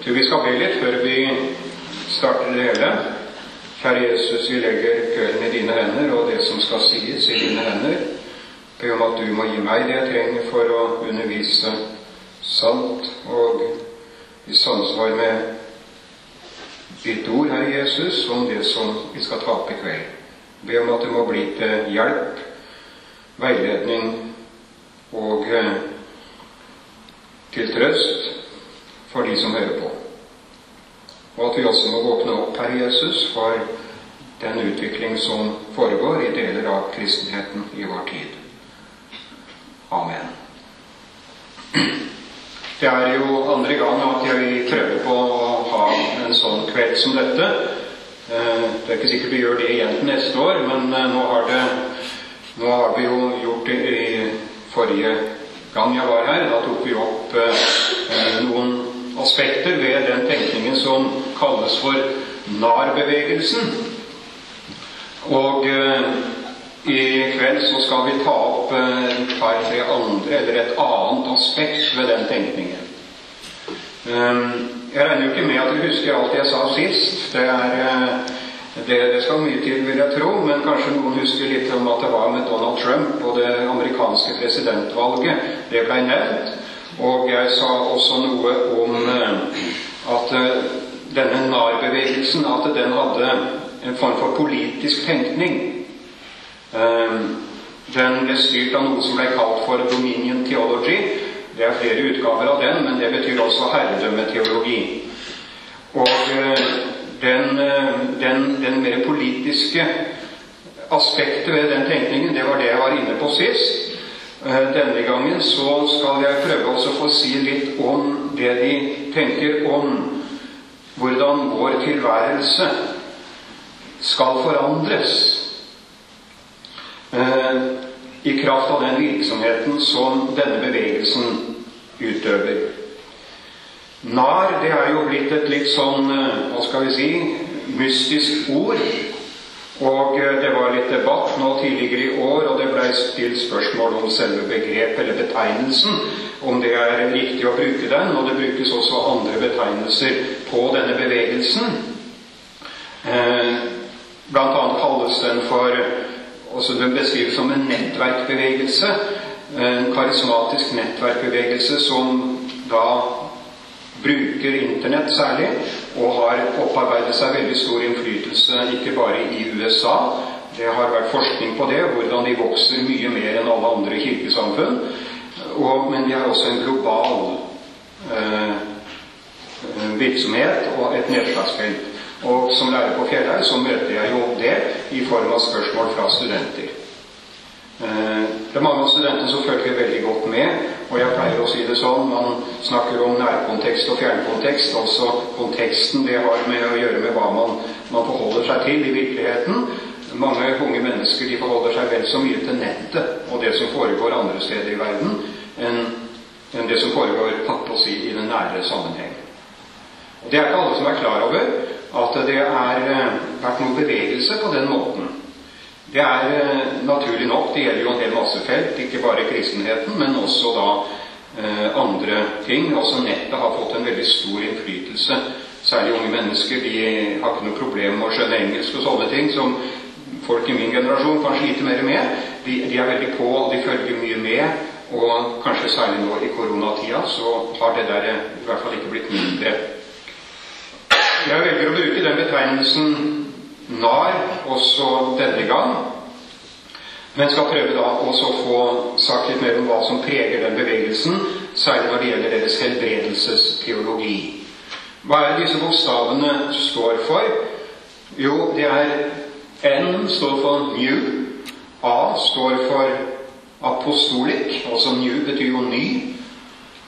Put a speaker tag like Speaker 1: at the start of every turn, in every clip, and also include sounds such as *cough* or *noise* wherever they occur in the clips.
Speaker 1: Jeg tror vi skal be litt før vi starter det hele. Kjære Jesus, vi legger kvelden i dine hender og det som skal sies, i dine hender. Be om at du må gi meg det jeg trenger for å undervise sant og i samsvar med ditt ord, Herre Jesus, om det som vi skal ta opp i kveld. Be om at det må bli til hjelp, veiledning og eh, til trøst for de som hører på. Og at vi også må våkne opp, Herre Jesus, for den utvikling som foregår i deler av kristenheten i vår tid. Amen. Det er jo andre gang at jeg prøver på å ha en sånn kveld som dette. Eh, det er ikke sikkert vi gjør det igjen til neste år, men eh, nå har, det, nå har vi jo gjort det i forrige gang jeg var her. Da tok vi opp eh, noen aspekter ved den tenkningen som kalles for NAR-bevegelsen. Og i kveld så skal vi ta opp et par-tre andre, eller et annet aspekt ved den tenkningen. Jeg regner jo ikke med at dere husker alt jeg sa sist. Det, er, det, det skal mye til, vil jeg tro, men kanskje noen husker litt om at det var med Donald Trump og det amerikanske presidentvalget. Det ble nevnt. Og jeg sa også noe om at denne NAR-bevegelsen at den hadde en form for politisk tenkning. Den ble styrt av noe som ble kalt for Dominion Theology. Det er flere utgaver av den, men det betyr også herredømmeteologi. Og den, den, den mer politiske aspektet ved den tenkningen, det var det jeg var inne på sist. Denne gangen så skal jeg prøve å få si litt om det de tenker om hvordan vår tilværelse skal forandres i kraft av den virksomheten som denne bevegelsen utøver. Nar det er jo blitt et litt sånn hva skal vi si mystisk ord. Og det var litt debatt nå tidligere i år, og det ble stilt spørsmål om selve begrepet eller betegnelsen, om det er riktig å bruke den. Og det brukes også andre betegnelser på denne bevegelsen. Blant annet kalles den for også Den beskrives som en nettverkbevegelse. En karismatisk nettverkbevegelse som da bruker Internett særlig, og har opparbeidet seg veldig stor innflytelse ikke bare i USA. Det har vært forskning på det, hvordan de vokser mye mer enn alle andre kirkesamfunn. Og, men de har også en global eh, virksomhet og et nedslagsfelt. Og som lærer på Fjellhaug så møter jeg jo det i form av spørsmål fra studenter. Det er mange av studentene som følger veldig godt med. Og jeg pleier å si det sånn man snakker om nærkontekst og fjernkontekst. Altså konteksten det har med å gjøre med hva man, man forholder seg til i virkeligheten. Mange unge mennesker de forholder seg vel så mye til nettet og det som foregår andre steder i verden, enn, enn det som foregår på å si, i den nære sammenheng. Og Det er ikke alle som er klar over at det har vært noen bevegelse på den måten. Det er naturlig nok, det gjelder jo en hel masse felt, ikke bare kristenheten, men også da eh, andre ting. Også nettet har fått en veldig stor innflytelse. Særlig unge mennesker de har ikke noe problem med å skjønne engelsk og sånne ting som folk i min generasjon kan slite mer med. De, de er veldig på, de følger mye med. Og kanskje særlig nå i koronatida så har det der i hvert fall ikke blitt mindre. Jeg velger å bruke den betegnelsen NAR også denne gang, men skal prøve da også å få sagt litt mer om hva som preger den bevegelsen, særlig når det gjelder deres helbredelsesteologi. Hva er disse bokstavene står for? Jo, det er N står for new, A står for apostolic, altså new betyr jo ny.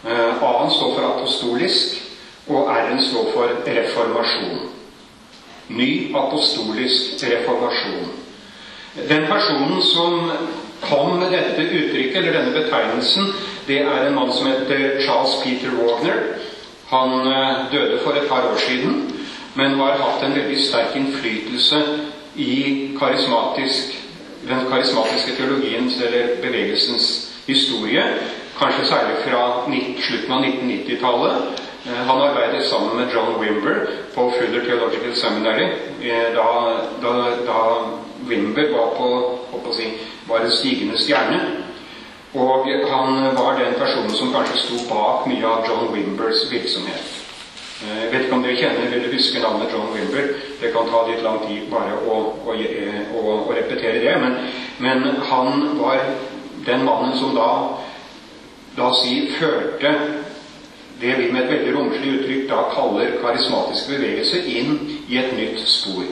Speaker 1: A-en står for apostolisk, og R-en står for reformasjon. Ny apostolisk reformasjon. Den personen som kom med dette uttrykket, eller denne betegnelsen, det er en mann som heter Charles Peter Wagner. Han døde for et par år siden, men har hatt en veldig sterk innflytelse i karismatisk, den karismatiske teologiens eller bevegelsens historie. Kanskje særlig fra slutten av 1990-tallet Eh, han arbeidet sammen med John Wimber på Fuller Theological Seminary eh, da, da, da Wimber var på, si, var en stigende stjerne. Og han var den personen som kanskje sto bak mye av John Wimbers virksomhet. Eh, jeg vet ikke om dere kjenner eller husker navnet John Wimber. Det kan ta litt lang tid bare å, å, å, å repetere det. Men, men, han var den mannen som da la oss si, førte det vi med et veldig romslig uttrykk da kaller karismatiske bevegelser, inn i et nytt spor.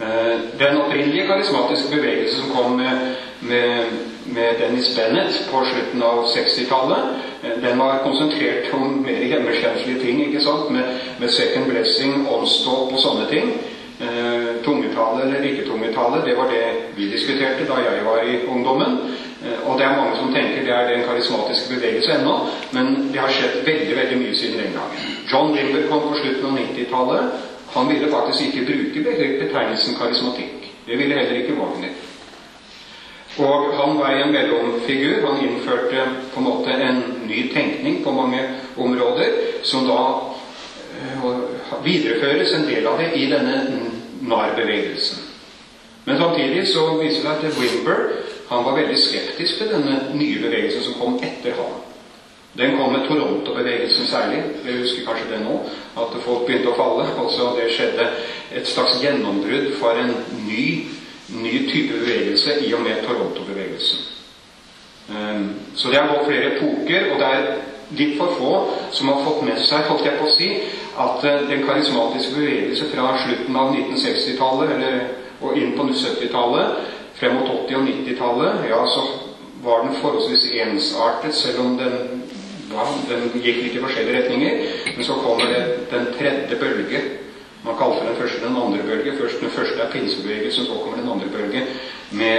Speaker 1: Eh, den opprinnelige karismatiske bevegelse som kom med, med, med Dennis Bennett på slutten av 60-tallet, eh, den var konsentrert om mer hjemmeskjenslige ting, ikke sant? Med, med second blessing, åndsdåp og sånne ting. Eh, tungetale eller ikke tungetale, det var det vi diskuterte da jeg var i ungdommen. Eh, og det er mange som tenker det er den karismatiske bevegelse ennå, men det har skjedd veldig veldig mye siden den gangen. John Wimber kom på slutten av 90-tallet. Han ville faktisk ikke bruke betegnelsen karismatikk. Det ville heller ikke Wagner. Og han var en mellomfigur. Han innførte på en måte en ny tenkning på mange områder, som da uh, videreføres en del av det i denne NAR-bevegelsen. Men samtidig så viser det seg at Wimber han var veldig skeptisk til denne nye bevegelsen som kom etter ham. Den kom med Toronto-bevegelsen særlig. Dere husker kanskje det nå? At folk begynte å falle. Altså Det skjedde et slags gjennombrudd for en ny, ny type bevegelse i og med Toronto-bevegelsen. Um, så det har gått flere epoker, og det er litt for få som har fått med seg, holdt jeg på å si, at uh, den karismatiske bevegelse fra slutten av 1960-tallet og inn på 70-tallet Frem mot 80- og 90-tallet ja, så var den forholdsvis ensartet, selv om den, ja, den gikk litt i forskjellige retninger. Men så kommer det den tredje bølge. Man kaller den første den andre bølge. Først Den første er pinsebevegelsen, så kommer den andre bølge. Med,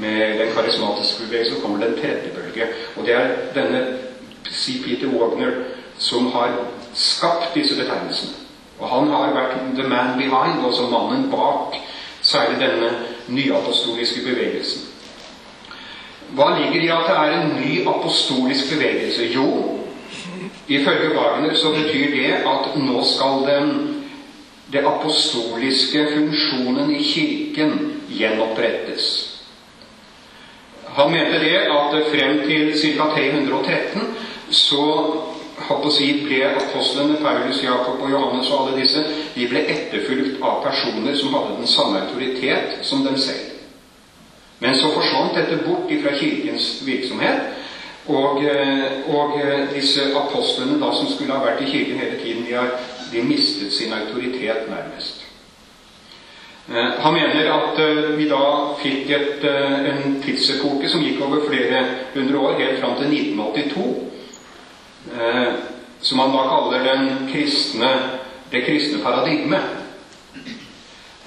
Speaker 1: med den karismatiske bevegelsen kommer den tredje bølge. Og det er denne C. Peter Wagner som har skapt disse betegnelsene. Og han har vært the man behind, altså mannen bak særlig denne nyapostoliske bevegelsen. Hva ligger i at det er en ny apostolisk bevegelse? Jo, ifølge Wagner så betyr det at nå skal den, det apostoliske funksjonen i Kirken gjenopprettes. Han mente det at frem til ca. 313 så si, ble apostlene Paulus, Jakob og Johannes og alle disse de ble etterfulgt av personer som hadde den samme autoritet som dem selv. Men så forsvant dette bort fra Kirkens virksomhet. Og, eh, og eh, disse apostlene da, som skulle ha vært i Kirken hele tiden, de har de mistet sin autoritet nærmest. Eh, han mener at vi da fikk et, en tidsepoke som gikk over flere hundre år, helt fram til 1982 eh, som han da kaller kristne, det kristne paradigme.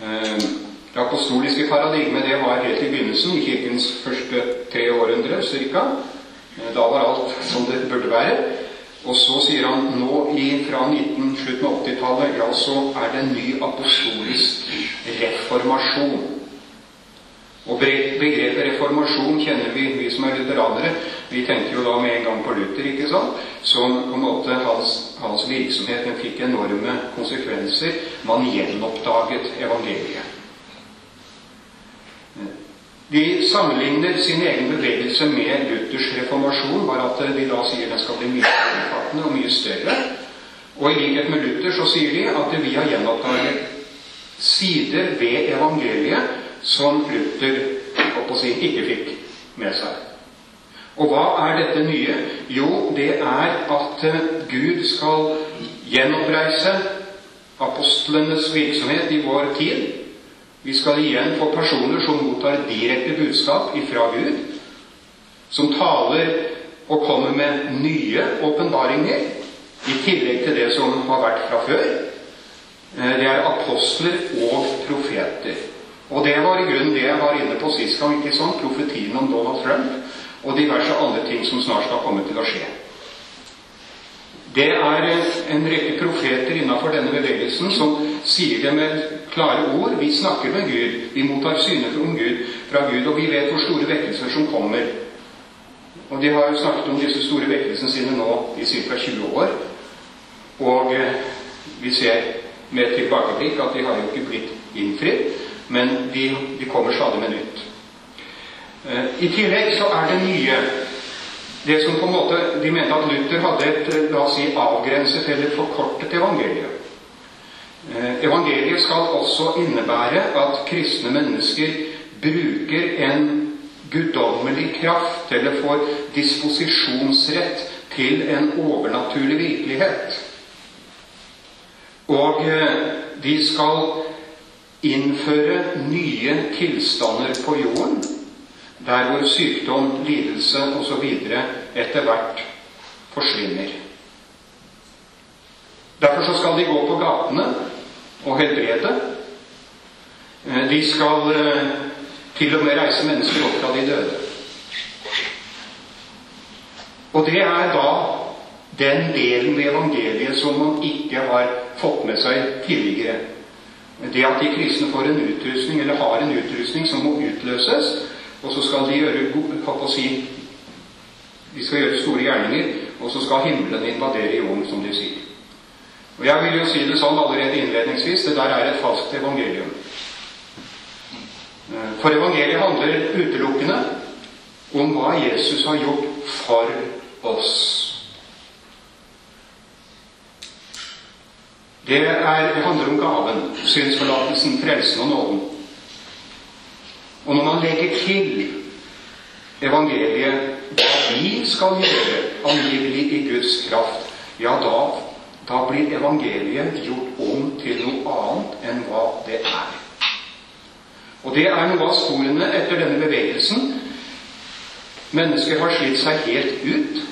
Speaker 1: Eh, det apostoliske paradigmet det var helt i begynnelsen, i Kirkens første tre århundre ca. Eh, da var alt som det burde være. Og så sier han nå fra 19, slutten av 80-tallet ja, så er det en ny apostolisk reformasjon. Og begrepet reformasjon kjenner vi, vi som er lutheranere. Vi tenker jo da med en gang på Luther, ikke sant? Som på en måte hans, hans virksomhet den fikk enorme konsekvenser. Man gjenoppdaget evangeliet. De sammenligner sin egen bevegelse med Luthers reformasjon, bare at de da sier den skal bli mye mer omfattende og mye større. Og i likhet med Luther så sier de at vi har gjenoppdaget sider ved evangeliet som Luther si, ikke fikk med seg. Og hva er dette nye? Jo, det er at eh, Gud skal gjenoppreise apostlenes virksomhet i vår tid. Vi skal igjen få personer som mottar direkte budskap ifra Gud, som taler og kommer med nye åpenbaringer, i tillegg til det som har vært fra før. Eh, det er apostler og profeter. Og det var i grunnen det jeg var inne på sist gang. ikke sant? Profetien om Donald Trump og diverse andre ting som snart skal komme til å skje. Det er en rekke profeter innenfor denne bevegelsen som sier det med klare ord. Vi snakker med Gud. Vi mottar syner om Gud, fra Gud, og vi vet hvor store vekkelser som kommer. Og de har jo snakket om disse store vekkelsene sine nå i ca. 20 år. Og eh, vi ser med tilbakeblikk at de har jo ikke blitt innfridd, men de, de kommer stadig med nytt. Eh, I tillegg så er det nye det som på en måte De mente at Luther hadde et eh, la oss si, avgrenset eller forkortet evangeliet. Evangeliet skal også innebære at kristne mennesker bruker en guddommelig kraft eller får disposisjonsrett til en overnaturlig virkelighet. Og de skal innføre nye tilstander på jorden, der hvor sykdom, lidelse osv. etter hvert forsvinner. Derfor så skal de gå på gatene og helbrede. Eh, de skal eh, til og med reise mennesker opp fra de døde. Og det er da den delen ved evangeliet som man ikke har fått med seg tidligere. Det at de kristne får en utrustning, eller har en utrustning som må utløses, og så skal de gjøre si, de skal gjøre store gjerninger, og så skal himmelen invadere jorden, som de sier. Og Jeg vil jo si det sånn allerede innledningsvis det der er et falskt evangelium. For evangeliet handler utelukkende om hva Jesus har gjort for oss. Det, er, handler om gaven, synsforlatelsen, frelsen og nåden. Og når man legger til evangeliet hva vi skal gjøre angivelig i Guds kraft, ja, da, da blir evangeliet gjort om til noe annet enn hva det er. Og det er noe av sporene etter denne bevegelsen. Mennesker har slitt seg helt ut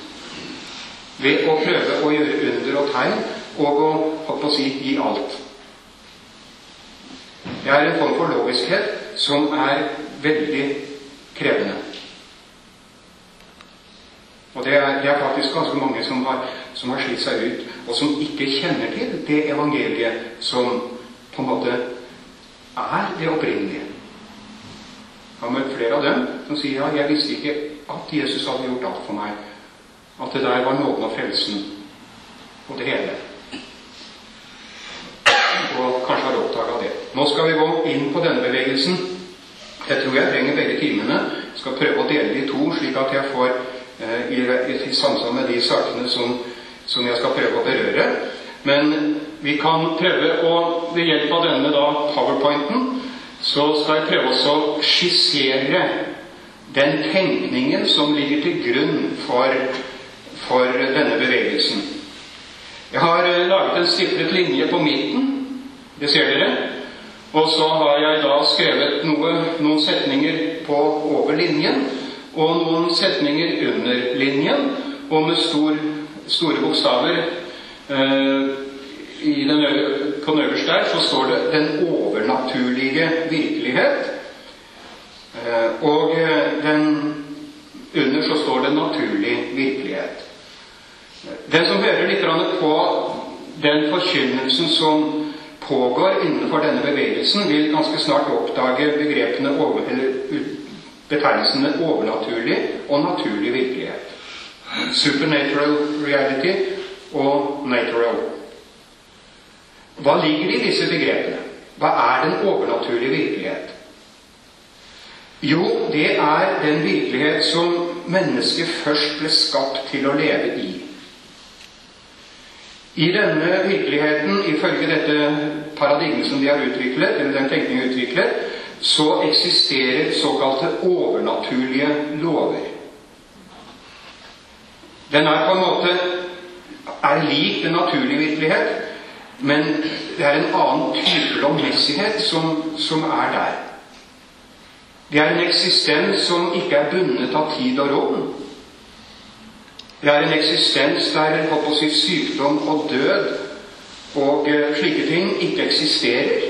Speaker 1: ved å prøve å gjøre under og tegn og å holdt på å si gi alt. Det er en form for logiskhet som er veldig krevende. Og det er, det er faktisk ganske mange som har, som har, slitt seg ut, og som ikke kjenner til det evangeliet som på en måte er det opprinnelige. Jeg har møtt flere av dem som sier ja, jeg visste ikke at Jesus hadde gjort alt for meg. At det der var nåden og frelsen og det hele og kanskje har oppdaga det. Nå skal vi gå inn på denne bevegelsen. Jeg tror jeg trenger begge timene. Skal prøve å dele de to, slik at jeg får eh, i, i samsvar med de sakene som, som, jeg skal prøve å berøre. Men vi kan prøve å Ved hjelp av denne da, powerpointen så skal jeg prøve å skissere den tenkningen som ligger til grunn for, for denne bevegelsen. Jeg har eh, laget en stifret linje på midten det ser dere. Og så har jeg da skrevet noe, noen setninger på over linjen og noen setninger under linjen. Og med stor, store bokstaver eh, den, på den øverste der så står det 'den overnaturlige virkelighet'. Eh, og eh, den, under så står det 'naturlig virkelighet'. Den som hører litt på den forkynnelsen som pågår innenfor denne bevegelsen, vil ganske snart oppdage begrepene over, betegnelsene overnaturlig og naturlig virkelighet. Supernatural reality og natural. Hva ligger i disse begrepene? Hva er den overnaturlige virkelighet? Jo, det er den virkelighet som mennesket først ble skapt til å leve i. I denne virkeligheten, ifølge dette paradigmet som de har utviklet, eller den tenkningen utviklet, så eksisterer såkalte overnaturlige lover. Den er på en måte er lik den naturlige virkelighet, men det er en annen type lovmessighet som, som er der. Det er en eksistens som ikke er bundet av tid og rom, det er en eksistens der holdt på å si, sykdom og død og uh, slike ting ikke eksisterer.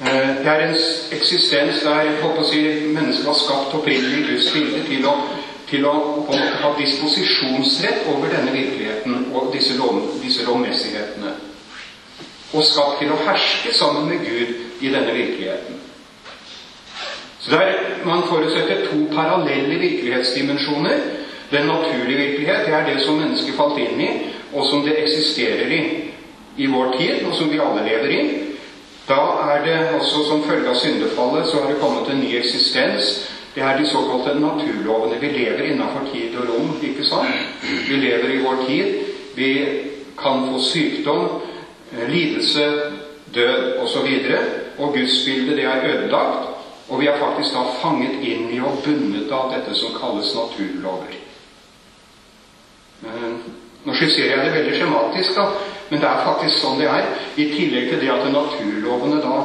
Speaker 1: Uh, det er en eksistens der holdt på å si, mennesket var skapt opprinnelig i Guds bilde til å, til å ha disposisjonsrett over denne virkeligheten og disse, lov, disse lovmessighetene. Og skapt til å herske sammen med Gud i denne virkeligheten. Så der Man forutsetter to parallelle virkelighetsdimensjoner den naturlige virkelighet det er det som mennesket falt inn i, og som det eksisterer i i vår tid, og som vi alle lever i, da er det også som følge av syndefallet så har det kommet en ny eksistens. Det er de såkalte naturlovene. Vi lever innenfor tid og rom, ikke sant? Vi lever i vår tid. Vi kan få sykdom, eh, lidelse, død osv. Og, og gudsbildet, det er ødelagt. Og vi er faktisk da fanget inn i og bundet av dette som kalles naturlover. Eh, nå skisserer jeg det veldig skjematisk, da, men det er faktisk sånn det er. I tillegg til det at naturlovene da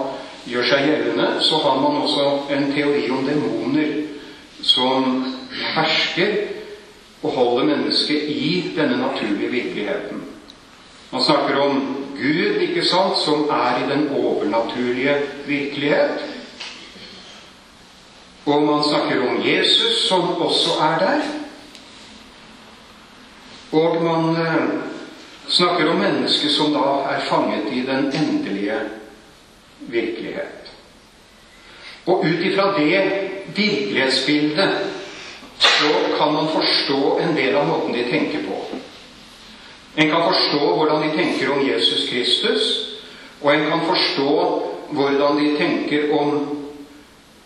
Speaker 1: gjør seg gjeldende, så har man også en teori om demoner som hersker og holder mennesket i denne naturlige virkeligheten. Man snakker om Gud, ikke sant, som er i den overnaturlige virkelighet. Og man snakker om Jesus, som også er der. Og man eh, snakker om mennesket som da er fanget i den endelige virkelighet. Og ut ifra det virkelighetsbildet så kan man forstå en del av måten de tenker på. En kan forstå hvordan de tenker om Jesus Kristus, og en kan forstå hvordan de tenker om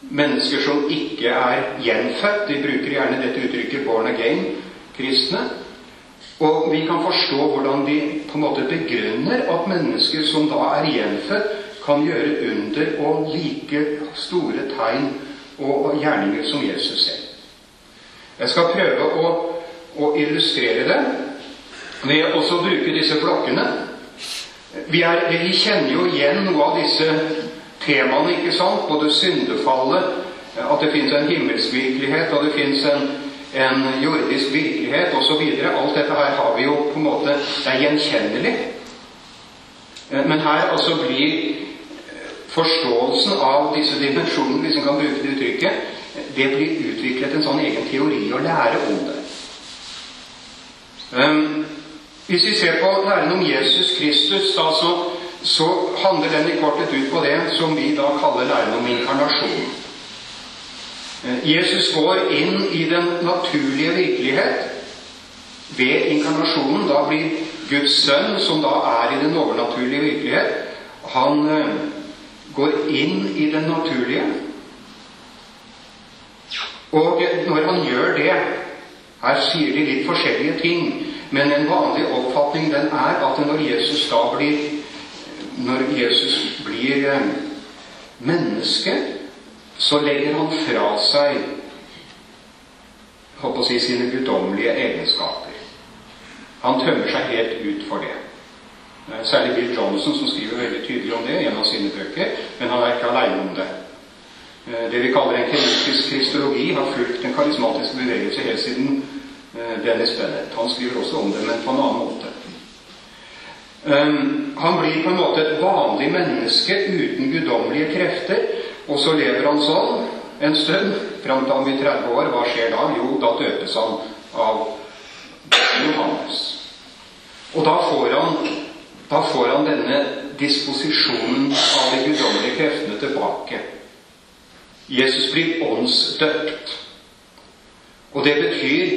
Speaker 1: mennesker som ikke er gjenfødt. De bruker gjerne dette uttrykket 'born again', kristne. Og vi kan forstå hvordan de på en måte begrunner at mennesker som da er gjenfødt, kan gjøre under og like store tegn og gjerninger som Jesus selv. Jeg skal prøve å, å illustrere det ved også å bruke disse blokkene. Vi, er, vi kjenner jo igjen noe av disse temaene, ikke sant? Både syndefallet, at det fins en himmelsk virkelighet, og det fins en, en, jordisk virkelighet osv. Alt dette her har vi jo på en måte Det er gjenkjennelig. Eh, men her altså blir eh, forståelsen av disse dimensjonene, hvis en kan bruke det uttrykket, det blir utviklet en sånn egen teori å lære om det. Um, hvis vi ser på læren om Jesus Kristus, da, så, så handler den i kortet ut på det som vi da kaller læren om inkarnasjon. Eh, Jesus går inn i den naturlige virkelighet ved inkarnasjonen. Da blir Guds sønn, som da er i den overnaturlige virkelighet, han eh, går inn i den naturlige. Og når han gjør det Her sier de litt forskjellige ting. Men en vanlig oppfatning den er at når Jesus da blir Når Jesus blir eh, menneske, så legger han fra seg håper å si, sine guddommelige egenskaper. Han tømmer seg helt ut for det. Særlig Bill Johnson, som skriver veldig tydelig om det i en av sine bøker. Men han er ikke aleine om det. Eh, det vi kaller en kritisk kristologi, har fulgt den karismatiske bevegelse helt siden Eh, Dennis Bennett. Han skriver også om det, men på en annen måte. Han blir på en måte et vanlig menneske uten guddommelige krefter, og så lever han sånn en stund, fram til han blir 30 år. Hva skjer da? Jo, da døpes han av Johannes. Og da får han, da får han denne disposisjonen av de guddommelige kreftene tilbake. Jesus blir åndsdøpt. Og det betyr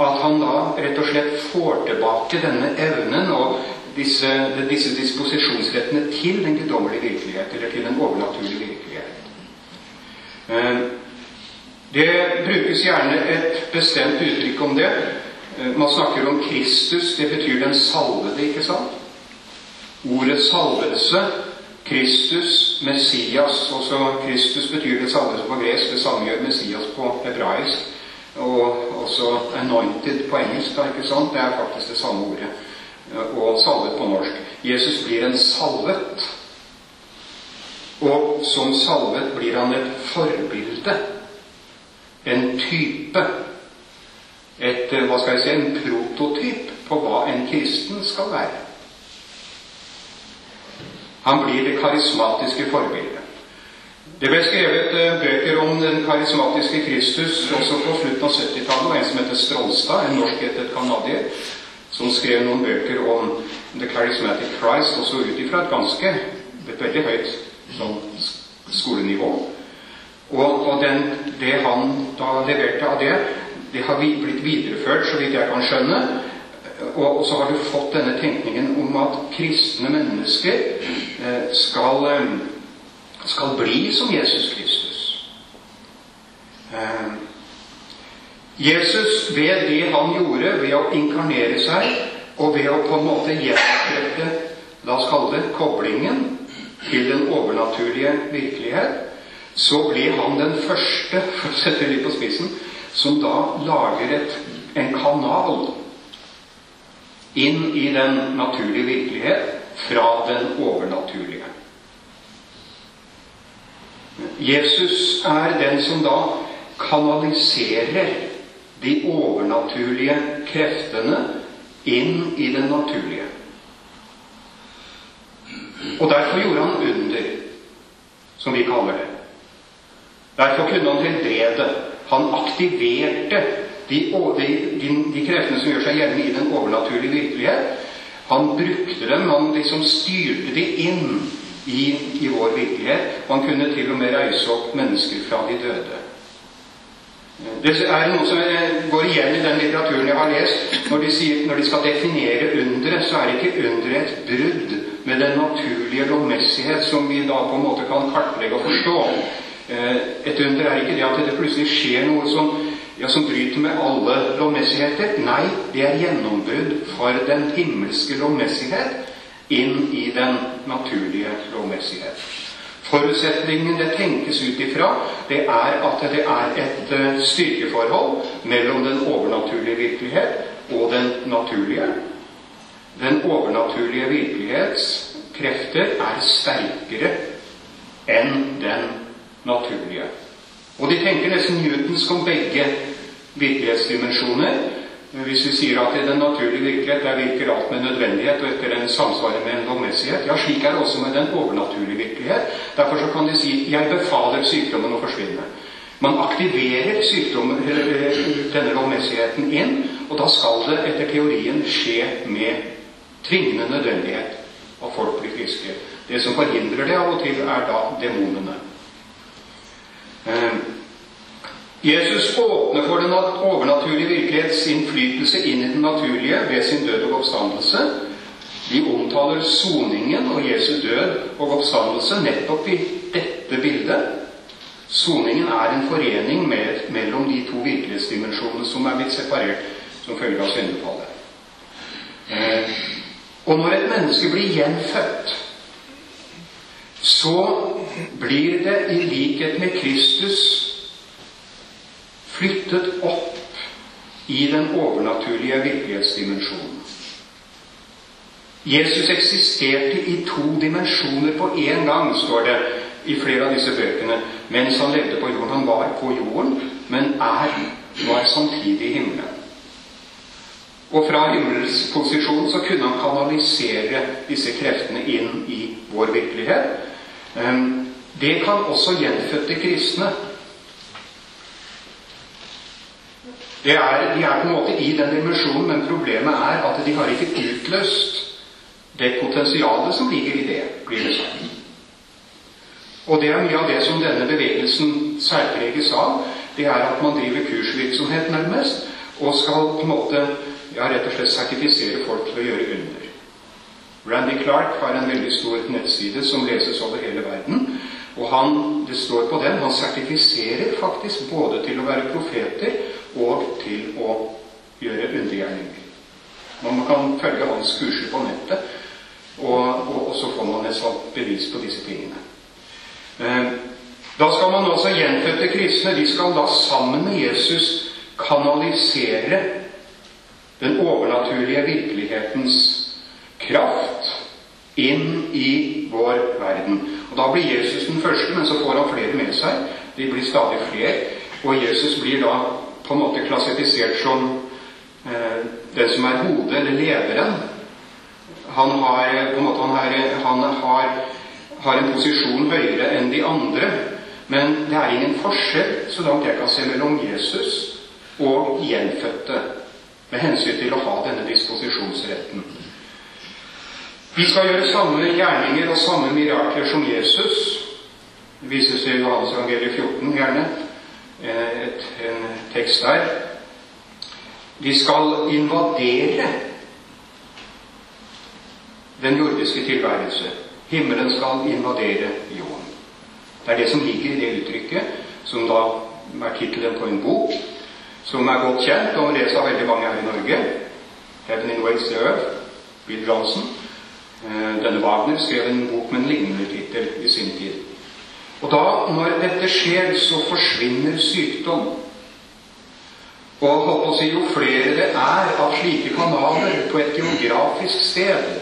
Speaker 1: at han da rett og slett får tilbake denne evnen og disse, disse disposisjonsrettene til den guddommelige virkelighet, eller til den overnaturlige virkelighet. Eh, det brukes gjerne et bestemt uttrykk om det. Eh, man snakker om Kristus. Det betyr den salvede, ikke sant? Ordet salvelse, Kristus, Messias Også Kristus betyr det salvelse på gresk. Det samme gjør Messias på hebraisk og også 'anointed' på engelsk. Da, ikke sant? Det er faktisk det samme ordet. Og 'salvet' på norsk. Jesus blir en salvet. Og som salvet blir han et forbilde. En type. Et, hva skal jeg si, en prototyp på hva en kristen skal være. Han blir det karismatiske forbildet. Det ble skrevet eh, bøker om den karismatiske Kristus også på slutten av 70-tallet. En som heter Strålstad, en norskhetet canadier, som skrev noen bøker om The Charismatic Christ, også ut ifra et ganske et veldig høyt sånn, skolenivå. Og, og den, det han da leverte av det, det har blitt videreført, så vidt jeg kan skjønne, og, så har du fått denne tenkningen om at kristne mennesker eh, skal, eh, skal bli som Jesus Kristus. Eh, Jesus, ved det han gjorde, ved å inkarnere seg, og ved å på en måte gjenopprette la oss kalle det koblingen til den overnaturlige virkelighet, så blir han den første, *laughs* for å sette litt på spissen, som da lager et, en kanal inn i den naturlige virkelighet fra den overnaturlige. Jesus er den som da kanaliserer de overnaturlige kreftene inn i den naturlige. Og derfor gjorde han under, som vi kaller det. Derfor kunne han helbrede. Han aktiverte de, de, de, kreftene som gjør seg gjeldende i den overnaturlige virkelighet. Han brukte dem, han liksom styrte de inn i, i vår virkelighet. Han kunne til og med reise opp mennesker fra de døde. Det er noe som går igjen i den litteraturen jeg har lest. Når de, sier, når de skal definere underet, så er ikke underet et brudd med den naturlige lovmessighet som vi da på en måte kan kartlegge og forstå. Eh, et under er ikke det at det plutselig skjer noe som, ja, som bryter med alle lovmessigheter. Nei, det er gjennombrudd for den himmelske lovmessighet inn i den naturlige lovmessighet. Forutsetningen det tenkes ut ifra, det er at det er et eh, styrkeforhold mellom den overnaturlige virkelighet og den naturlige. Den overnaturlige virkelighets krefter er sterkere enn den naturlige. Og de tenker nesten newtonsk om begge virkelighetsdimensjoner. Hvis vi sier at i den naturlige virkelighet der virker alt med nødvendighet og etter en samsvar med en lovmessighet, ja, slik er det også med den overnaturlige virkelighet. Derfor så kan de si 'jeg befaler sykdommen å forsvinne'. Man aktiverer denne lovmessigheten inn, og da skal det etter teorien skje med tvingende nødvendighet at folk blir friske. Det som forhindrer det av og til, er da demonene. Eh, Jesus åpner for den overnaturlige virkelighets innflytelse inn i den naturlige ved sin død og oppstandelse. Vi omtaler soningen og Jesus død og oppstandelse nettopp i dette bildet. Soningen er en forening med, mellom de to virkelighetsdimensjonene som er blitt separert som følge av syndefallet. Og når et menneske blir gjenfødt, så blir det i likhet med Kristus flyttet opp i den overnaturlige virkelighetsdimensjonen. Jesus eksisterte i to dimensjoner på én gang, står det i flere av disse bøkene, mens han levde på jorden. Han var på jorden, men er, var samtidig i himmelen. Og fra himmelsposisjonen så kunne han kanalisere disse kreftene inn i vår virkelighet. Ehm, det kan også gjenfødte kristne Det er, de er på en måte i den dimensjonen, men problemet er at de har ikke utløst det potensialet som ligger i det, blir det sagt. Og det er mye av det som denne bevegelsen særpreges av. Det er at man driver kursvirksomhet, nærmest, og skal på en måte ja, rett og slett sertifisere folk til å gjøre under. Randy Clark har en veldig stor nettside som leses over hele verden. Og han, det står på den, han sertifiserer faktisk både til å være profeter og til å gjøre undergjerninger. Man kan følge hans kurser på nettet, og, og, og så får man et sånt bevis på disse tingene. Eh, da skal man også gjenfødte kristne de skal da sammen med Jesus kanalisere den overnaturlige virkelighetens kraft inn i vår verden. Og Da blir Jesus den første, men så får han flere med seg. De blir stadig flere. Og Jesus blir da på en måte klassifisert som eh, den som er hodet, eller lederen. Han har på en måte han, er, han har, har, en posisjon høyere enn de andre. Men det er ingen forskjell, så langt jeg kan se, mellom Jesus og gjenfødte med hensyn til å ha denne disposisjonsretten. Vi skal gjøre samme gjerninger og samme mirakler som Jesus. Det vises i Johannes evangeliet 14 gjerne. Eh, et, en tekst der. De skal invadere den jordiske tilværelse. Himmelen skal invadere jorden. Det er det som ligger i det uttrykket, som da er tittelen på en bok, som er godt kjent og lest av veldig mange her i Norge. 'Heaven in Ways the Earth', Bill Johnson. Eh, denne Wagner skrev en bok med en lignende tittel i sin tid. Og da, når dette skjer, så forsvinner sykdom. Og holdt å si, jo flere det er av slike kanaler på et geografisk sted,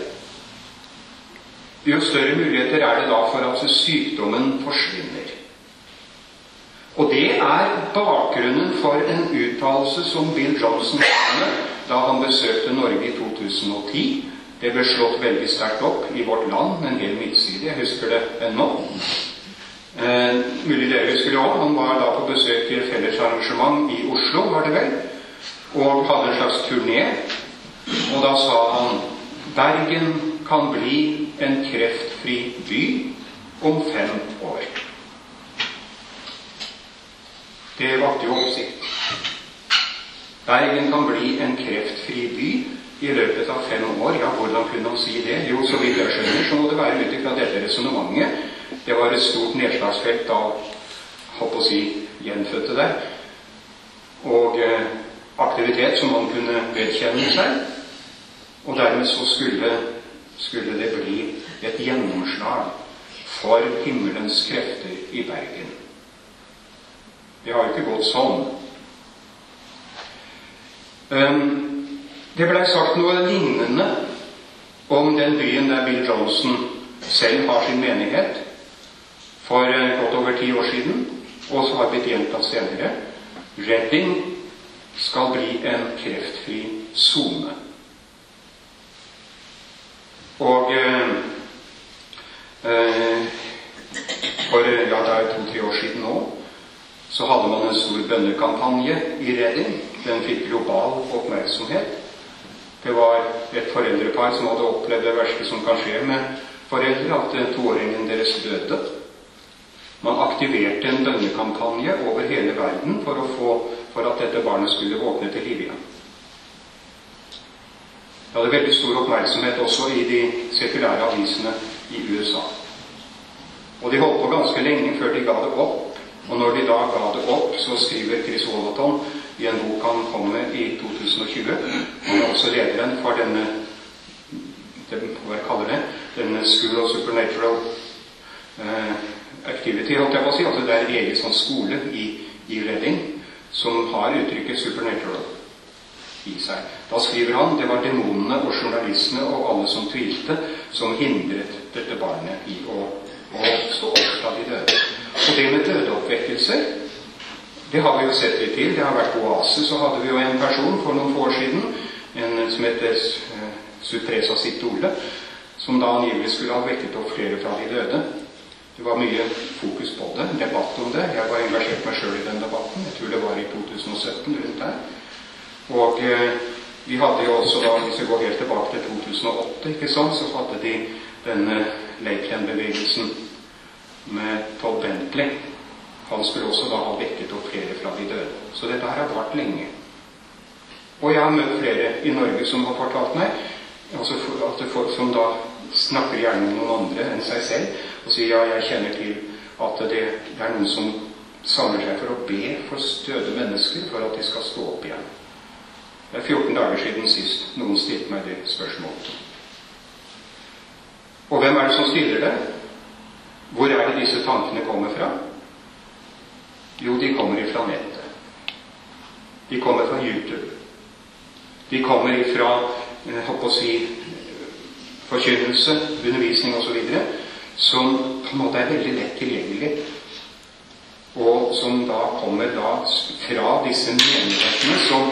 Speaker 1: jo større muligheter er det da for at sykdommen forsvinner. Og det er bakgrunnen for en uttalelse som Bill Johnson hadde da han besøkte Norge i 2010. Det ble slått veldig sterkt opp i Vårt Land, en hel midtside. Jeg husker det ennå. Eh, mulig dere husker det òg. Han var da på besøk i et fellesarrangement i Oslo, var det vel, og hadde en slags turné. Og da sa han Bergen kan bli en kreftfri by om fem år. Det vakte jo oppsikt. Bergen kan bli en kreftfri by i løpet av fem år. Ja, hvordan kunne han si det? Jo, så vidt jeg skjønner, så må det være ut ifra dette resonnementet det var et stort nedslagsfelt av holdt å si, gjenfødte der. Og eh, aktivitet som man kunne vedkjenne seg. Og dermed så skulle, skulle det bli et gjennomslag for himmelens krefter i Bergen. Det har ikke gått sånn. Um, det blei sagt noe lignende om den byen der Bill Johnson selv har sin menighet for eh, godt over ti år siden, og så har blitt gjentatt senere. Redding skal bli en kreftfri sone. Og eh, eh for ja, det er to-tre år siden nå så hadde man en stor bønnekampanje i Redding. Den fikk global oppmerksomhet. Det var et foreldrepar som hadde opplevd det verste som kan skje med foreldre, at toåringen deres døde. Man aktiverte en bønnekampanje over hele verden for, få, for at dette barnet skulle våkne til liv igjen. Det hadde veldig stor oppmerksomhet også i de sekulære avisene i USA. Og de holdt på ganske lenge før de ga det opp. Og når de da ga det opp, så skriver Chris Wallaton i en bok han kom med i 2020 Han er også lederen for denne hva jeg kaller det, denne School of Supernatural eh, activity, holdt jeg på å si. Altså det er en egen sånn skole i, i Redding som har uttrykket 'supernatural' i seg. Da skriver han det var demonene og journalistene og alle som tvilte, som hindret dette barnet i å, å stå opp fra de døde. Og det med dødeoppvekkelser, det har vi jo sett litt til. Det har vært oase. Så hadde vi jo en person for noen få år siden en som heter uh, Supresa Sitole, som da angivelig skulle ha vekket opp flere fra de døde. Det var mye fokus på det, debatt om det. Jeg var engasjert meg sjøl i den debatten. Jeg tror det var i 2017 rundt der. Og eh, vi hadde jo også da, hvis vi går helt tilbake til 2008, ikke sant, så hadde de denne Lakeland-bevegelsen med Todd Bentley. Han skulle også da ha vekket opp flere fra de døde. Så dette her har vart lenge. Og jeg har møtt flere i Norge som har fortalt meg altså at folk som da snakker gjerne med noen andre enn seg selv og sier ja, jeg kjenner til at det, det er noen som samler seg for å be for støde mennesker for at de skal stå opp igjen. Det er 14 dager siden sist noen stilte meg det spørsmålet. Og hvem er det som stiller det? Hvor er det disse tankene kommer fra? Jo, de kommer ifra nettet. De kommer fra YouTube. De kommer ifra jeg eh, håper å si, forkynnelse, undervisning osv som på en måte er veldig lett tilgjengelig, og som da kommer da fra disse menighetene som,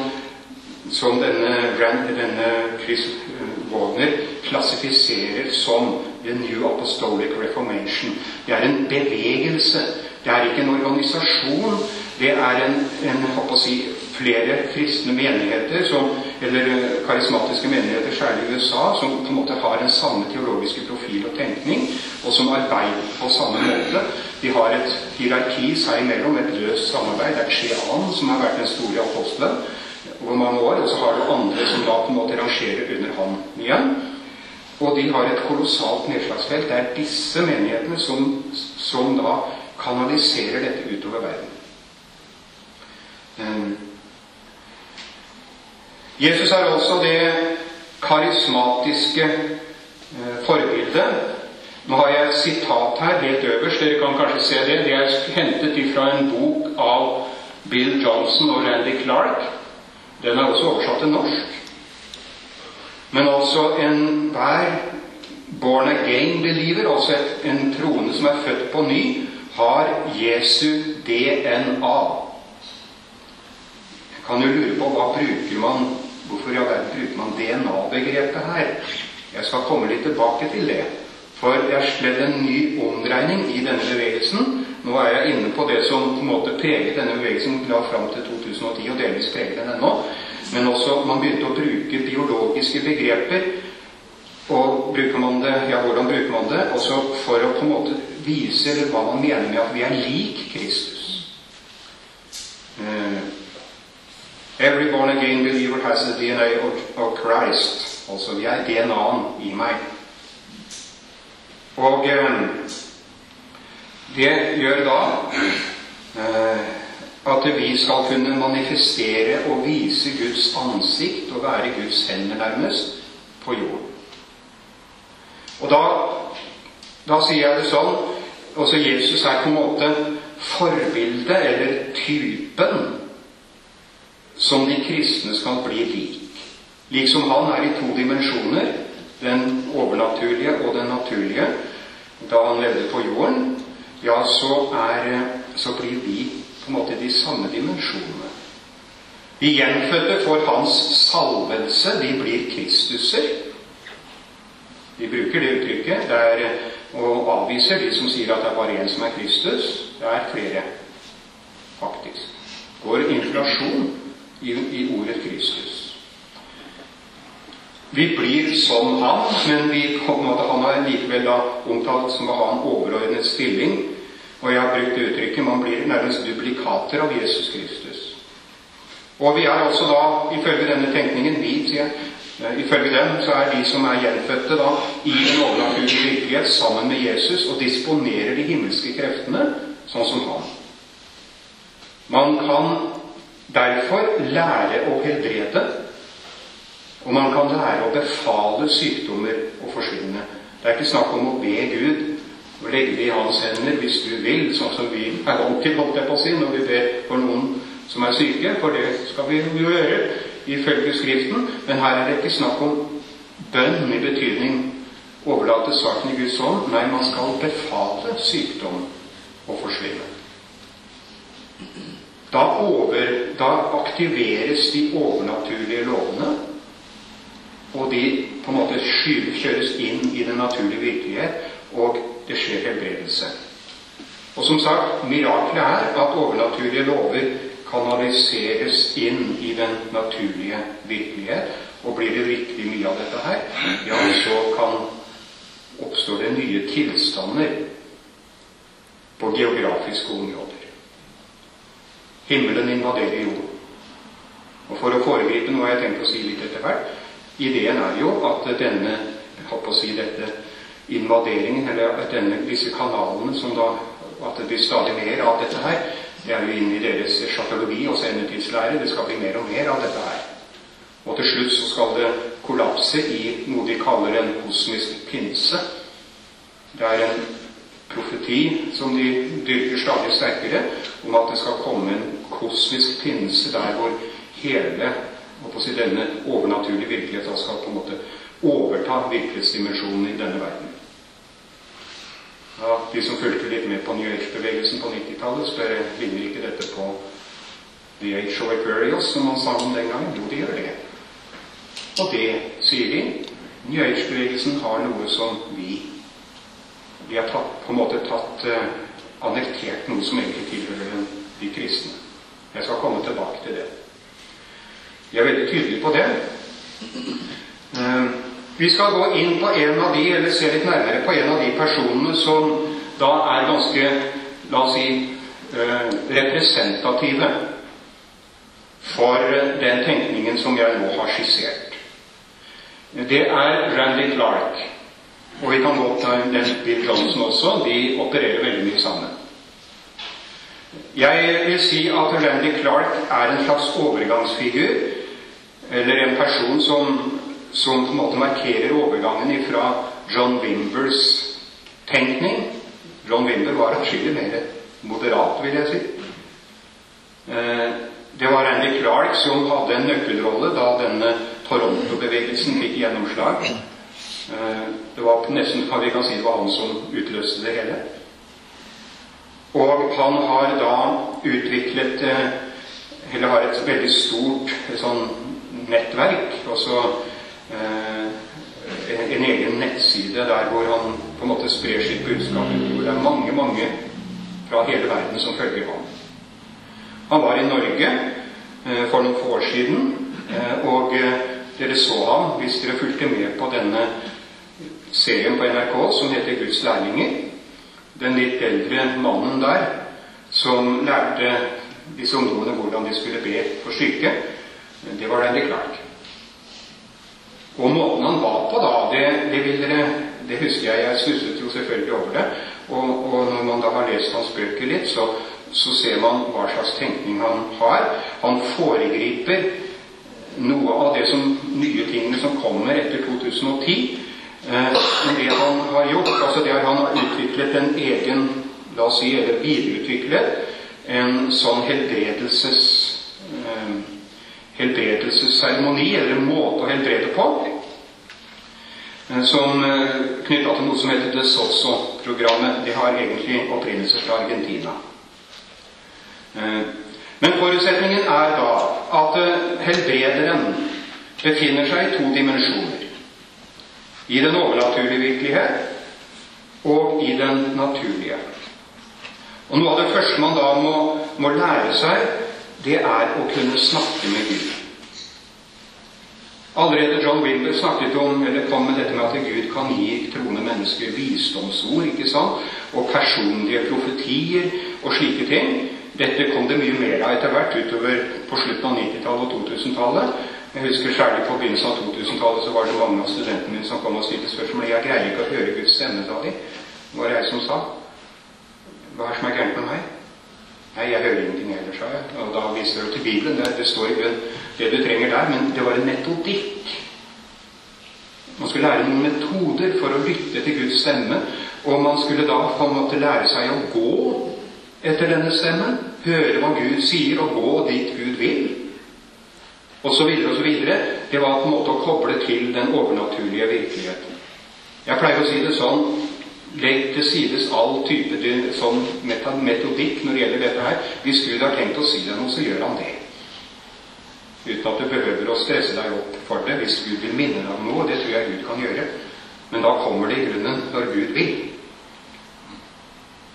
Speaker 1: som denne, denne Chris Wagner klassifiserer som The New Apostolic Reformation. Det er en bevegelse. Det er ikke en organisasjon. Det er en, en si, flere kristne menigheter, som, eller karismatiske menigheter, særlig i USA, som på en måte har en samme teologiske profil og tenkning, og som arbeider på samme måte. De har et hierarki seg imellom, et løst samarbeid. Det er Chean som har vært den store apostelen over mange år, og så har du andre som da på en måte rangerer under han igjen. Og de har et kolossalt nedslagsfelt. Det er disse menighetene som, som da kanaliserer dette utover verden. Um, Jesus er også det karismatiske uh, forbildet. Nå har jeg et sitat her helt øverst. Dere kan kanskje se det. Det er hentet fra en bok av Bill Johnson og Randy Clark. Den er også oversatt til norsk. Men altså enhver born again believer, altså en troende som er født på ny, har Jesu DNA. Jeg kan jo lure på hva bruker man Hvorfor i all verden bruker man DNA-begrepet her? Jeg skal komme litt tilbake til det. For det er slett en ny omdreining i denne bevegelsen. Nå er jeg inne på det som på en måte preget denne bevegelsen la fram til 2010, og delvis preger den ennå. Men også at man begynte å bruke biologiske begreper. Og bruker man det, ja, hvordan bruker man det? Også for å på en måte vise hva man mener med at vi er lik Kristus. Uh, every born again believer has the DNA of, Christ. Altså, vi er DNA-en i meg. Og uh, det gjør da uh, at vi skal kunne manifestere og vise Guds ansikt og være Guds hender nærmest på jorden. Og da, da sier jeg det sånn også Jesus er på en måte forbildet, eller typen, som de kristne skal bli lik. Liksom han er i to dimensjoner, den overnaturlige og den naturlige, da han levde på jorden, ja, så, er, så blir vi på en måte de samme dimensjonene. De gjenfødte får hans salvelse. De blir Kristuser. De bruker det uttrykket. Det er og avviser de som sier at det er bare én som er Kristus. Det er flere, faktisk. Går inflasjon i, i ordet Kristus. Vi blir som han, men vi, han er likevel da omtalt som å ha en overordnet stilling. Og jeg har brukt uttrykket man blir nærmest duplikater av Jesus Kristus. Og vi er altså da, ifølge denne tenkningen, vi, sier Eh, ifølge den så er de som er gjenfødte da, i en overnaturlig virkelighet sammen med Jesus og disponerer de himmelske kreftene sånn som han. Man kan derfor lære å helbrede, og man kan lære å befale sykdommer å forsvinne. Det er ikke snakk om å be Gud og legge det i hans hender hvis du vil, sånn som vi er vant til holdt jeg på å si, når vi ber for noen som er syke, for det skal vi jo gjøre ifølge Skriften. Men her er det ikke snakk om bønn i betydning overlate saken i Guds hånd. Nei, man skal befale sykdom å forsvinne. Da, over, da aktiveres de overnaturlige lovene, og de på en måte kjøres inn i den naturlige virkelighet, og det skjer helbredelse. Og som sagt, miraklet er at overnaturlige lover kanaliseres inn i den naturlige virkelighet. Og blir det riktig mye av dette her, ja, så kan oppstår det nye tilstander på geografiske områder. Himmelen invaderer jorden. Og For å foregripe noe jeg tenkt å si litt etter hvert Ideen er jo at denne jeg håper å si dette invaderingen, eller denne, disse kanalene som da At det blir stadig mer av dette her, det er jo inne i deres sjakologi og sendetidslære. Det skal bli mer og mer av dette her. Og til slutt så skal det kollapse i noe de kaller en kosmisk pinse. Det er en profeti som de dyrker stadig sterkere, om at det skal komme en kosmisk pinse der hvor hele si, denne overnaturlige virkeligheten skal på en måte overta virkelighetsdimensjonen i denne verden. Ja, de som fulgte litt med på New Age-bevegelsen på 90-tallet, spør ligner ikke dette på The Age of Aquarius, som man sa om den gangen. Jo, det gjør det. Og det, sier de, New Age-bevegelsen har noe som vi Vi har tatt, på en måte tatt uh, annektert noe som egentlig tilhører de kristne. Jeg skal komme tilbake til det. De er veldig tydelige på det. Uh, vi skal gå inn på en av de, eller se litt nærmere på en av de personene som da er ganske, la oss si, eh, representative for den tenkningen som jeg nå har skissert. det er Randy Clark. Og vi kan godt ta den Bill Johnson også. De opererer veldig mye sammen. Jeg vil si at Randy Clark er en slags overgangsfigur, eller en person som, som på en måte markerer overgangen fra John Wimbers tenkning. John Wimber var atskillig mer moderat, vil jeg si. Eh, det var Andy Clark som hadde en nøkkelrolle da denne Toronto-bevegelsen fikk gjennomslag. Eh, det var nesten vi kan si det var han som utløste det hele. Og han har da utviklet eh, Eller har et veldig stort sånn nettverk. Også en egen nettside der hvor han på en måte sprer sitt budskap. Hvor det er mange, mange fra hele verden som følger ham. Han var i Norge eh, for noen få år siden, eh, og eh, dere så ham hvis dere fulgte med på denne serien på NRK som heter Guds lærlinger den litt eldre mannen der som lærte disse ungdommene hvordan de skulle be for syke, det var Randy Clark. Og måten han var på da, det, det, dere, det husker jeg. Jeg stusset jo selvfølgelig over det. Og, og, når man da har lest hans bøker litt, så, så ser man hva slags tenkning han har. Han foregriper noe av det som nye tingene som kommer etter 2010. Men eh, det han har gjort, altså det er han har utviklet en egen La oss si, eller videreutviklet en sånn helbredelses eh, helbredelsesseremoni, eller måte å helbrede på, eh, som eh, knytta til noe som heter Det Sosso-programmet. Det har egentlig opprinnelse fra Argentina. Eh, men forutsetningen er da at helbrederen befinner seg i to dimensjoner i den overnaturlige virkelighet og i den naturlige. Og Noe av det første man da må, må lære seg, det er å kunne snakke med Gud. Allerede John Wilber snakket om, eller kom med dette med at Gud kan gi troende mennesker visdomsord ikke sant? og personlige profetier og slike ting. Dette kom det mye mer av etter hvert utover på slutten av 90-tallet og 2000-tallet. Jeg husker særlig på begynnelsen av 2000-tallet så var det mange av studentene mine som kom og stilte spørsmål. Jeg greier ikke å høre Guds stemme, sa de. Det var jeg som sa. Hva er det som er gærent med meg? Nei, jeg hører ingenting heller, sa jeg. Og da viser du til Bibelen. Det, det står i grunn det du trenger der. Men det var en metodikk. Man skulle lære noen metoder for å lytte til Guds stemme. Og man skulle da på en måte lære seg å gå etter denne stemmen. Høre hva Gud sier, og gå dit Gud vil Og så videre og så videre. Det var på en måte å koble til den overnaturlige virkeligheten. Jeg pleier å si det sånn Legg til sides all type sånn metodikk når det gjelder dette her. Hvis Gud har tenkt å si deg noe, så gjør han det. Uten at du behøver å stresse deg opp for det. Hvis Gud vil minne deg om noe, det tror jeg Gud kan gjøre. Men da kommer det i grunnen når Gud vil.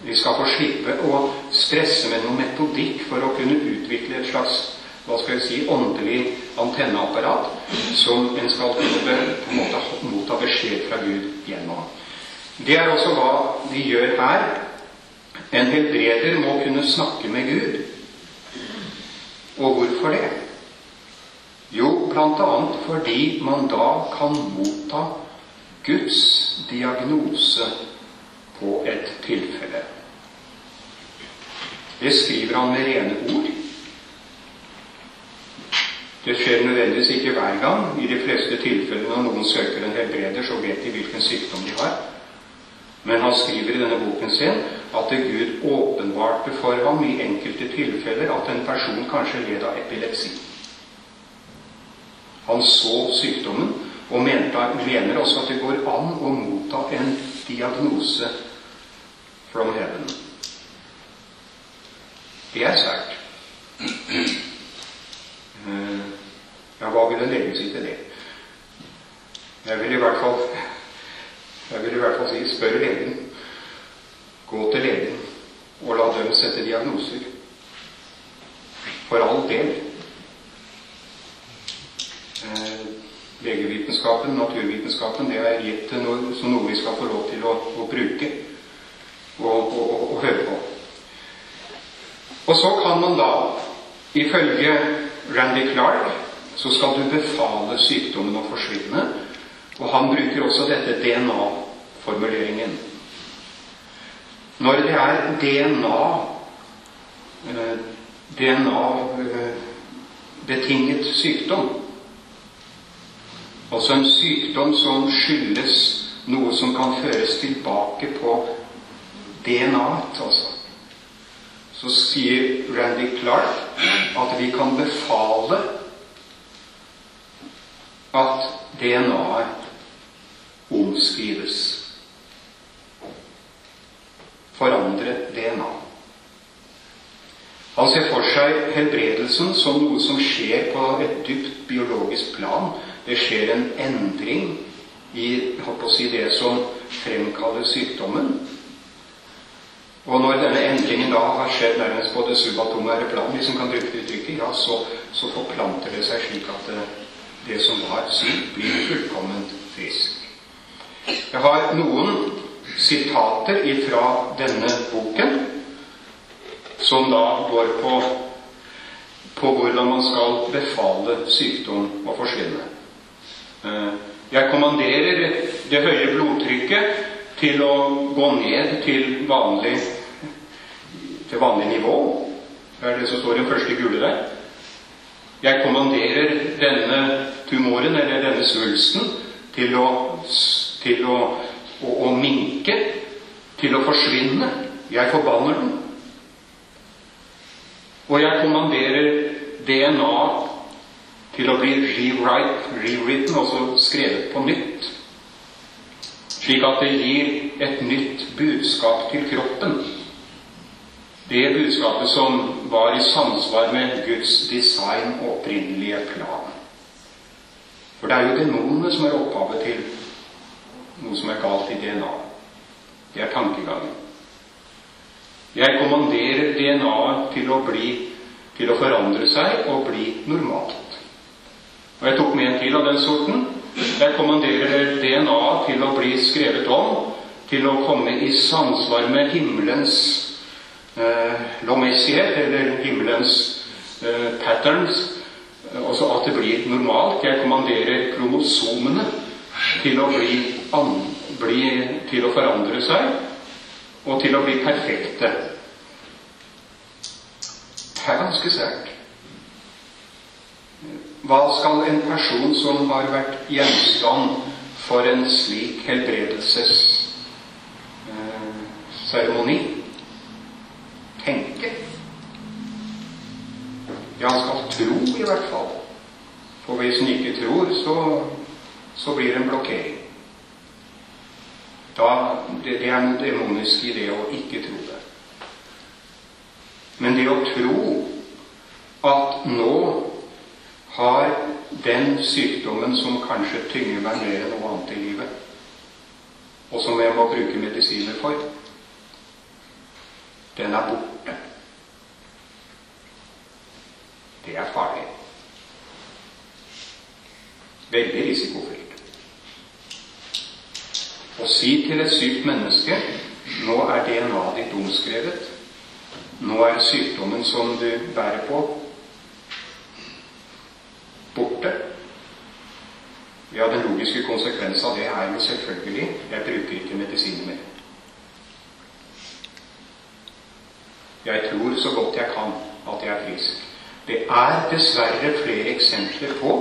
Speaker 1: Vi skal få slippe å stresse med noe metodikk for å kunne utvikle et slags hva skal jeg si, åndelig antenneapparat som en skal kunne på en måte motta beskjed fra Gud gjennom. Det er også hva vi gjør her. En helbreder må kunne snakke med Gud. Og hvorfor det? Jo, bl.a. fordi man da kan motta Guds diagnose på et tilfelle. Det skriver han med rene ord. Det skjer nødvendigvis ikke hver gang. I de fleste tilfellene når noen søker en helbreder, så vet de hvilken sykdom de har. Men han skriver i denne boken sin at det Gud åpenbarte for ham i enkelte tilfeller at en person kanskje led av epilepsi. Han så sykdommen og mener også at det går an å motta en diagnose from heaven. Det er sterkt. Eh, ja, hva vil en lege si til det? Jeg vil i hvert fall jeg vil i hvert fall si spør legen. Gå til legen og la dem sette diagnoser. For all del. Eh, legevitenskapen, naturvitenskapen, det er gitt noe, som noe vi skal få lov til å, å bruke og, og, og, høre på. Og så kan man da, ifølge Randy Clark så skal du befale sykdommen å forsvinne. Og han bruker også dette DNA-formuleringen. Når det er DNA eh, DNA-betinget eh, sykdom, altså en sykdom som skyldes noe som kan føres tilbake på DNA-et, altså, så sier Randy Clark at vi kan befale at DNA-et omskrives. Forandre DNA. Han ser for seg helbredelsen som noe som skjer på et dypt biologisk plan. Det skjer en endring i si, det som fremkaller sykdommen. Og når denne endringen da har skjedd nærmest på det subatomære plan, hvis en kan bruke det uttrykket, ja, så, så, forplanter det seg slik at det, det som var sykt, blir fullkomment frisk. Jeg har noen sitater ifra denne boken som da går på, på hvordan man skal befale sykdom å forsvinne. Eh, jeg kommanderer det høye blodtrykket til å gå ned til vanlig, til vanlig nivå. Det er det som står i den første gule der. Jeg kommanderer denne tumoren, eller denne svulsten, til å til å, å, å minke, til å forsvinne. Jeg forbanner den. Og jeg kommanderer DNA til å bli rewritten, altså skrevet på nytt. Slik at det gir et nytt budskap til kroppen. Det budskapet som var i samsvar med Guds design og opprinnelige plan. For det er jo demonene som er opphavet til noe som er galt i DNA. Det er tankegangen. Jeg kommanderer DNA-et til til å forandre seg og bli normalt. Og jeg tok med en til av den sorten. Jeg kommanderer DNA til å bli skrevet om, til å komme i samsvar med himmelens eh, lovmessighet, eller himmelens eh, patterns, også at det blir normalt. Jeg kommanderer kromosomene til å bli, an, bli, til å forandre seg og til å bli perfekte. Det er ganske sterkt. Hva skal en person som har vært gjenstand for en slik helbredelsesseremoni, eh, tenke? Ja, han skal tro, i hvert fall. For hvis han ikke tror, så så blir det en blokkering. Da, det, det er noe demonisk i det å ikke tro det. Men det å tro at nå har den sykdommen som kanskje tynger meg mer enn noe annet i livet, og som jeg må bruke medisiner for, den er borte. Det er farlig. Veldig Å si til et sykt menneske nå er DNA-et ditt omskrevet. Nå er sykdommen som du bærer på, borte. Ja, den logiske konsekvensen av det er jo selvfølgelig jeg bruker ikke medisiner mer. Jeg tror så godt jeg kan at jeg er frisk. Det er dessverre flere eksempler på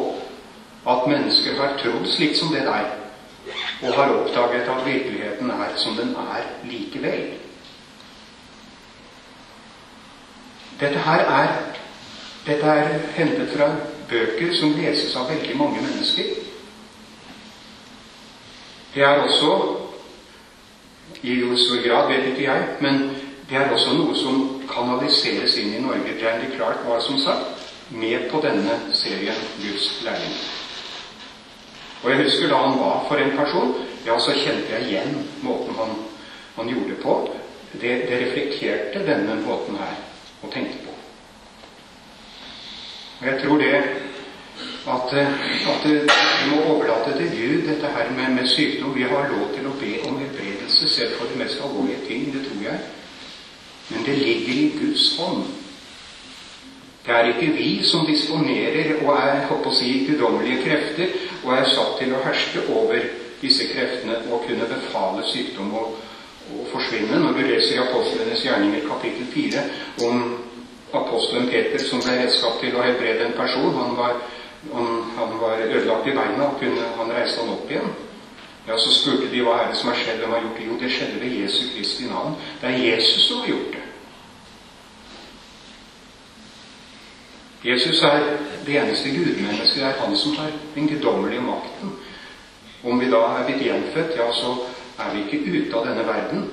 Speaker 1: at mennesker har trodd slik som det der, og har oppdaget at virkeligheten er som den er likevel. Dette her er, dette er hentet fra bøker som leses av veldig mange mennesker. Det er også i hvor stor grad vet ikke jeg, men det er også noe som kanaliseres inn i Norge. Randy Clark var som sagt med på denne serien Guds lærling. Og jeg husker da han var for en person, ja, så kjente jeg igjen måten han, han gjorde på. Det, det, reflekterte denne måten her å tenke på. Og jeg tror det at, at vi må overlate til Gud dette her med, med, sykdom. Vi har lov til å be om helbredelse selv for de mest alvorlige ting. Det tror jeg. Men det ligger i Guds hånd. Det er ikke vi som disponerer og er håper å si, guddommelige krefter og er satt til å herske over disse kreftene og kunne befale sykdom å, å forsvinne. Når du leser i Apostlenes gjerninger kapittel 4 om apostelen Peter som ble redskap til å helbrede en person. Han var, han, han var ødelagt i beina, og kunne, han reiste han opp igjen. Ja, Så spurte de hva er det som har skjedd, hvem har gjort det? Jo, det skjedde ved Jesu Kristi navn. Det er Jesus som har gjort det. Jesus er det eneste gudmennesket. Det er han som har den guddommelige makten. Om vi da er blitt gjenfødt, ja, så er vi ikke ute av denne verden.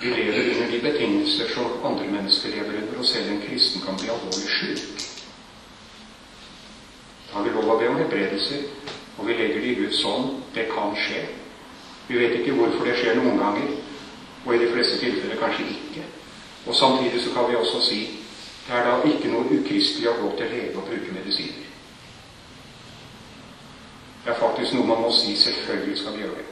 Speaker 1: Vi lever under de betingelser som andre mennesker lever under, og selv en kristen kan bli alvorlig sjuk. Da har vi lov å be om helbredelser, og vi legger det i Guds hånd. Det kan skje. Vi vet ikke hvorfor det skjer noen ganger, og i de fleste tilfeller kanskje ikke. Og Samtidig så kan vi også si det er da ikke noe ukristelig å gå til lege og bruke medisiner. Det er faktisk noe man må si selvfølgelig skal vi gjøre det.